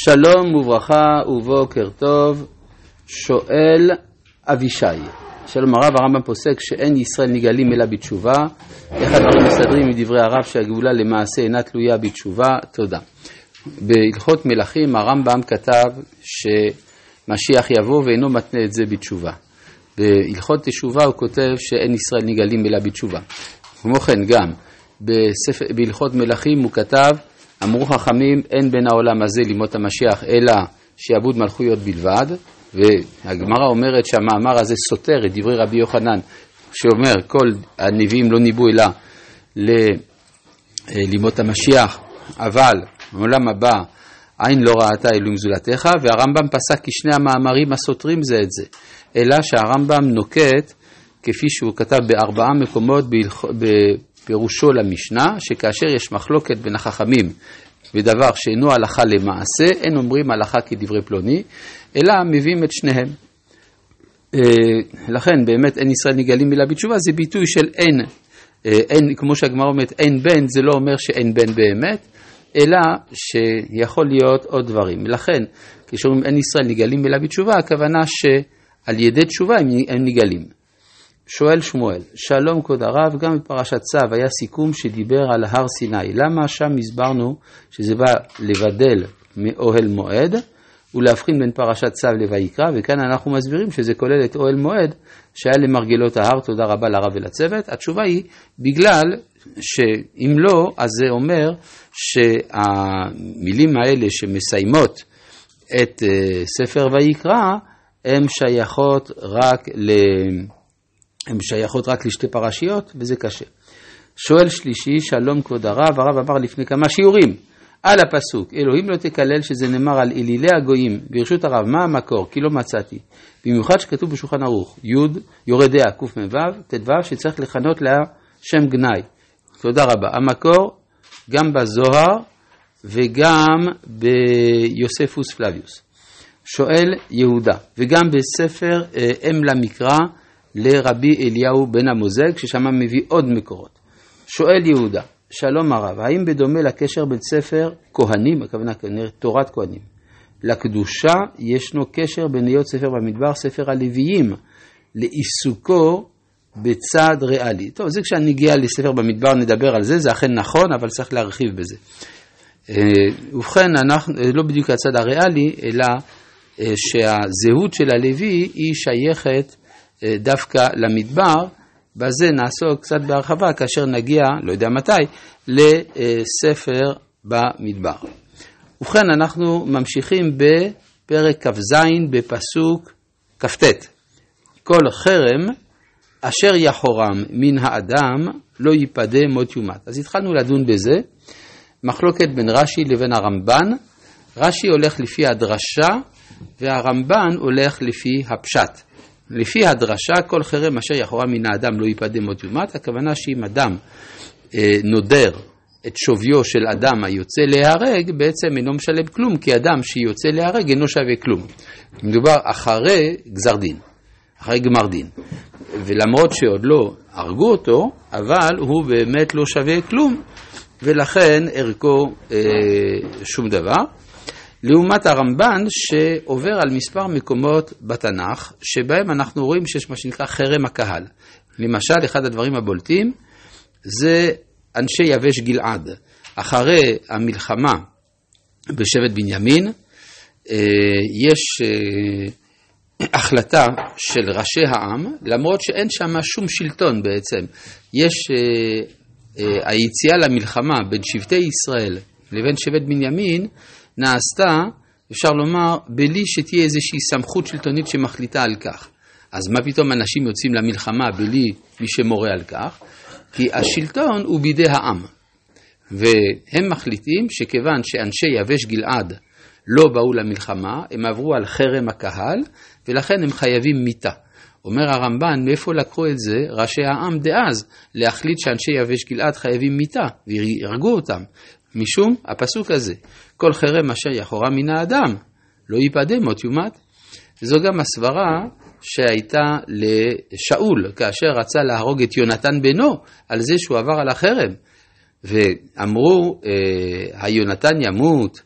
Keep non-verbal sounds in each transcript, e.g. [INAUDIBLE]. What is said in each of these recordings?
שלום וברכה ובוקר טוב, שואל אבישי. שלום הרב, הרמב"ם פוסק שאין ישראל נגאלים אלא בתשובה. איך הדברים מסתדרים מדברי הרב שהגאולה למעשה אינה תלויה בתשובה? תודה. בהלכות מלכים הרמב"ם כתב שמשיח יבוא ואינו מתנה את זה בתשובה. בהלכות תשובה הוא כותב שאין ישראל נגאלים אלא בתשובה. כמו כן גם בספר, בהלכות מלכים הוא כתב אמרו חכמים, אין בין העולם הזה לימות המשיח אלא שיעבוד מלכויות בלבד, והגמרא אומרת שהמאמר הזה סותר את דברי רבי יוחנן, שאומר כל הנביאים לא ניבאו אלא ללימות המשיח, אבל בעולם הבא עין לא ראתה אלוהים זולתך, והרמב"ם פסק כי שני המאמרים הסותרים זה את זה, אלא שהרמב"ם נוקט, כפי שהוא כתב בארבעה מקומות פירושו למשנה, שכאשר יש מחלוקת בין החכמים בדבר שאינו הלכה למעשה, אין אומרים הלכה כדברי פלוני, אלא מביאים את שניהם. אה, לכן באמת אין ישראל נגאלים מילה בתשובה, זה ביטוי של אין, אה, אין כמו שהגמרא אומרת אין בן, זה לא אומר שאין בן באמת, אלא שיכול להיות עוד דברים. לכן, כשאומרים אין ישראל נגאלים מילה בתשובה, הכוונה שעל ידי תשובה הם נגאלים. שואל שמואל, שלום כבוד הרב, גם בפרשת צו היה סיכום שדיבר על הר סיני. למה שם הסברנו שזה בא לבדל מאוהל מועד ולהבחין בין פרשת צו לויקרא, וכאן אנחנו מסבירים שזה כולל את אוהל מועד שהיה למרגלות ההר, תודה רבה לרב ולצוות. התשובה היא, בגלל שאם לא, אז זה אומר שהמילים האלה שמסיימות את אה, ספר ויקרא, הן שייכות רק ל... הן שייכות רק לשתי פרשיות, וזה קשה. שואל שלישי, שלום כבוד הרב, הרב אמר לפני כמה שיעורים על הפסוק, אלוהים לא תקלל שזה נאמר על אלילי הגויים, ברשות הרב, מה המקור? כי לא מצאתי. במיוחד שכתוב בשולחן ערוך, י' יורדיה, קמ"ו, ט"ו, שצריך לכנות לה שם גנאי. תודה רבה. המקור גם בזוהר וגם ביוספוס פלביוס. שואל יהודה, וגם בספר אה, אם למקרא, לרבי אליהו בן המוזג, ששם מביא עוד מקורות. שואל יהודה, שלום הרב, האם בדומה לקשר בין ספר כהנים, הכוונה כנראה תורת כהנים, לקדושה ישנו קשר בין היות ספר במדבר, ספר הלוויים, לעיסוקו בצד ריאלי. טוב, זה כשאני אגיע לספר במדבר נדבר על זה, זה אכן נכון, אבל צריך להרחיב בזה. אה, ובכן, אנחנו, אה, לא בדיוק הצד הריאלי, אלא אה, שהזהות של הלוי היא שייכת דווקא למדבר, בזה נעסוק קצת בהרחבה כאשר נגיע, לא יודע מתי, לספר במדבר. ובכן, אנחנו ממשיכים בפרק כ"ז בפסוק כ"ט. כל חרם אשר יחורם מן האדם לא ייפדה מות יומת. אז התחלנו לדון בזה, מחלוקת בין רש"י לבין הרמב"ן. רש"י הולך לפי הדרשה והרמב"ן הולך לפי הפשט. לפי הדרשה, כל חרם אשר יכורה מן האדם לא ייפדם עוד יומת, הכוונה שאם אדם אה, נודר את שוויו של אדם היוצא להיהרג, בעצם אינו משלם כלום, כי אדם שיוצא להיהרג אינו שווה כלום. מדובר אחרי גזר דין, אחרי גמר דין. ולמרות שעוד לא הרגו אותו, אבל הוא באמת לא שווה כלום, ולכן ערכו אה, שום דבר. לעומת הרמב"ן שעובר על מספר מקומות בתנ"ך שבהם אנחנו רואים שיש מה שנקרא חרם הקהל. למשל, אחד הדברים הבולטים זה אנשי יבש גלעד. אחרי המלחמה בשבט בנימין, אה, יש אה, החלטה של ראשי העם, למרות שאין שם שום שלטון בעצם. יש אה, היציאה למלחמה בין שבטי ישראל לבין שבט בנימין, נעשתה, אפשר לומר, בלי שתהיה איזושהי סמכות שלטונית שמחליטה על כך. אז מה פתאום אנשים יוצאים למלחמה בלי מי שמורה על כך? כי השלטון הוא בידי העם. והם מחליטים שכיוון שאנשי יבש גלעד לא באו למלחמה, הם עברו על חרם הקהל, ולכן הם חייבים מיתה. אומר הרמב"ן, מאיפה לקחו את זה ראשי העם דאז, להחליט שאנשי יבש גלעד חייבים מיתה, והרגו אותם. משום הפסוק הזה, כל חרם אשר יחורה מן האדם, לא ייפדה מות יומת. זו גם הסברה שהייתה לשאול, כאשר רצה להרוג את יונתן בנו, על זה שהוא עבר על החרם. ואמרו, אה, היונתן ימות,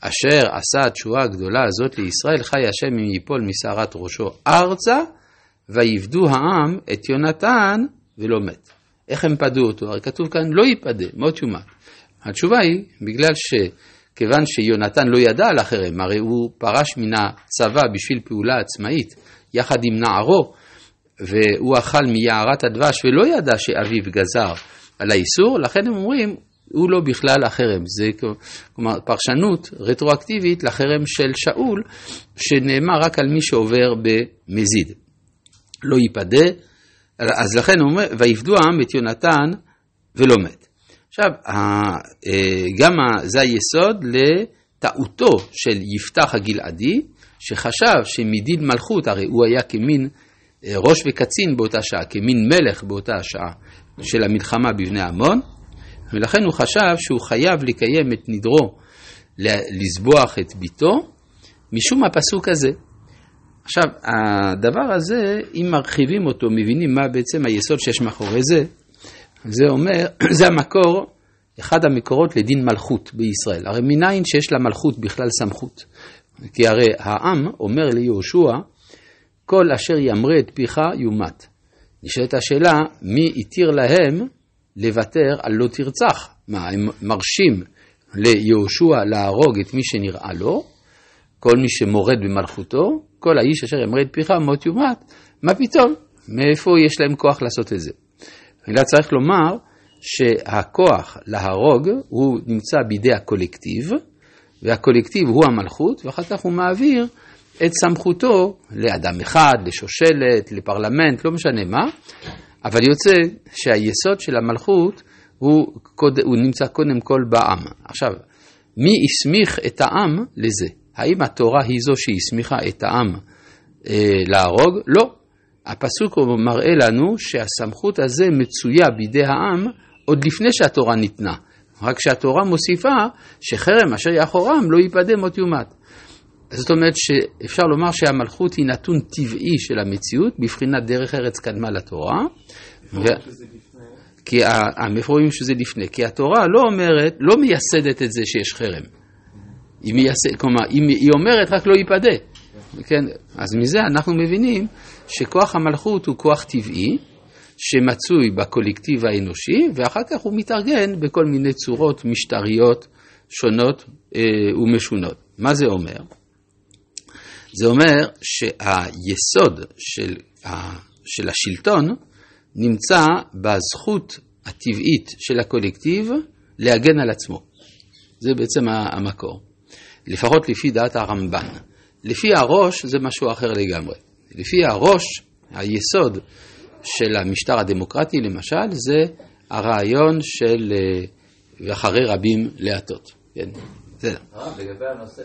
אשר עשה התשועה הגדולה הזאת לישראל, חי השם אם ייפול משערת ראשו ארצה, ויפדו העם את יונתן ולא מת. איך הם פדו אותו? הרי כתוב כאן לא ייפדה, מות יומת. התשובה היא, בגלל שכיוון שיונתן לא ידע על החרם, הרי הוא פרש מן הצבא בשביל פעולה עצמאית, יחד עם נערו, והוא אכל מיערת הדבש ולא ידע שאביו גזר על האיסור, לכן הם אומרים, הוא לא בכלל החרם. זה כלומר פרשנות רטרואקטיבית לחרם של שאול, שנאמר רק על מי שעובר במזיד. לא ייפדה, אז לכן הוא אומר, ויפדו העם את יונתן ולא מת. עכשיו, אה, גם זה היסוד לטעותו של יפתח הגלעדי, שחשב שמדין מלכות, הרי הוא היה כמין אה, ראש וקצין באותה שעה, כמין מלך באותה שעה של המלחמה בבני עמון, ולכן הוא חשב שהוא חייב לקיים את נדרו לזבוח את ביתו, משום הפסוק הזה. עכשיו, הדבר הזה, אם מרחיבים אותו, מבינים מה בעצם היסוד שיש מאחורי זה, זה אומר, [CLEARS THROAT] זה המקור, אחד המקורות לדין מלכות בישראל. הרי מניין שיש למלכות בכלל סמכות. כי הרי העם אומר ליהושע, כל אשר ימרה את פיך יומת. נשאלת השאלה, מי התיר להם לוותר על לא תרצח? מה, הם מרשים ליהושע להרוג את מי שנראה לו, כל מי שמורד במלכותו, כל האיש אשר ימרה את פיך מות יומת, מה פתאום? מאיפה יש להם כוח לעשות את זה? אלא צריך לומר שהכוח להרוג הוא נמצא בידי הקולקטיב, והקולקטיב הוא המלכות, ואחר כך הוא מעביר את סמכותו לאדם אחד, לשושלת, לפרלמנט, לא משנה מה, אבל יוצא שהיסוד של המלכות הוא, הוא נמצא קודם כל בעם. עכשיו, מי הסמיך את העם לזה? האם התורה היא זו שהסמיכה את העם אה, להרוג? לא. הפסוק מראה לנו שהסמכות הזה מצויה בידי העם עוד לפני שהתורה ניתנה. רק שהתורה מוסיפה שחרם אשר יאחורם לא ייפדה מות יומת. זאת אומרת שאפשר לומר שהמלכות היא נתון טבעי של המציאות, בבחינת דרך ארץ קדמה לתורה. ו... כי המפורשים שזה לפני, כי התורה לא אומרת, לא מייסדת את זה שיש חרם. היא מייסד, כלומר, היא אומרת רק לא ייפדה. כן? אז מזה אנחנו מבינים שכוח המלכות הוא כוח טבעי, שמצוי בקולקטיב האנושי, ואחר כך הוא מתארגן בכל מיני צורות משטריות שונות אה, ומשונות. מה זה אומר? זה אומר שהיסוד של, ה, של השלטון נמצא בזכות הטבעית של הקולקטיב להגן על עצמו. זה בעצם המקור. לפחות לפי דעת הרמב"ן. לפי הראש זה משהו אחר לגמרי. לפי הראש, היסוד של המשטר הדמוקרטי למשל, זה הרעיון של ואחרי אה, רבים להטות. כן. בסדר. לגבי הנושא,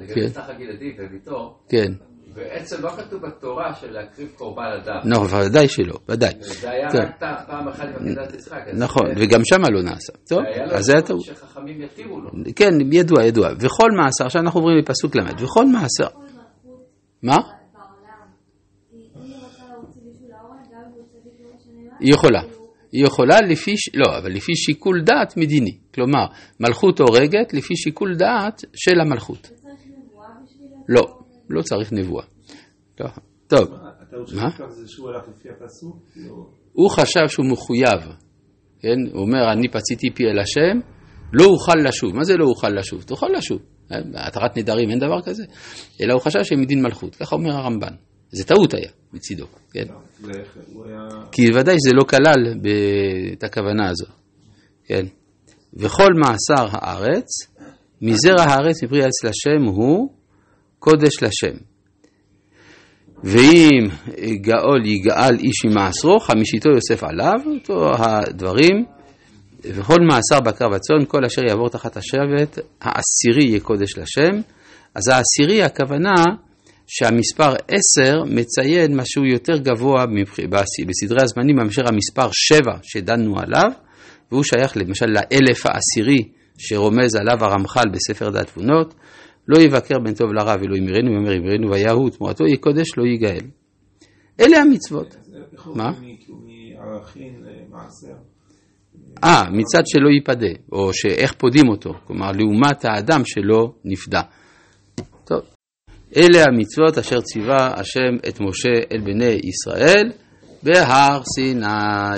לגבי סך הגלעדי וביתו, כן. בעצם לא כתוב בתורה של להקריב קורבן אדם. לא, ודאי שלא, ודאי. זה היה רק פעם אחת בעקדת יצחק. נכון, וגם שמה לא נעשה. טוב, אז זה היה טעות. שחכמים יתירו לו. כן, ידוע, ידוע. וכל מעשר, עכשיו אנחנו עוברים לפסוק ל', וכל מעשר. מה? היא יכולה. היא יכולה לפי, לא, אבל לפי שיקול דעת מדיני. כלומר, מלכות הורגת לפי שיקול דעת של המלכות. לא, לא צריך נבואה. לא, טוב. מה? הוא חשב שהוא מחויב. כן? הוא אומר, אני פציתי פי אל השם, לא אוכל לשוב. מה זה לא אוכל לשוב? תוכל לשוב. התרת נדרים, אין דבר כזה. אלא הוא חשב שהם מדין מלכות. ככה אומר הרמב"ן. זה טעות היה מצידו, כן? כי ודאי זה לא כלל את הכוונה הזו, כן? וכל מעשר הארץ, מזרע הארץ מפרי עץ לשם הוא קודש לשם. ואם גאול יגאל איש ממעשרו, חמישיתו יוסף עליו, אותו הדברים, וכל מעשר בקר וצאן, כל אשר יעבור תחת השבט, העשירי יהיה קודש לשם. אז העשירי, הכוונה שהמספר 10 מציין משהו יותר גבוה בסדרי הזמנים מאשר המספר 7 שדנו עליו, והוא שייך למשל לאלף העשירי שרומז עליו הרמח"ל בספר דת תבונות, לא יבקר בין טוב לרע ולא ימירנו, יאמר ימירנו ויהו תמורתו יקודש לא ייגאל. אלה המצוות. מה? למעשר. אה, מצד שלא ייפדה, או שאיך פודים אותו, כלומר לעומת האדם שלא נפדה. אלה המצוות אשר ציווה השם את משה אל בני ישראל בהר סיני.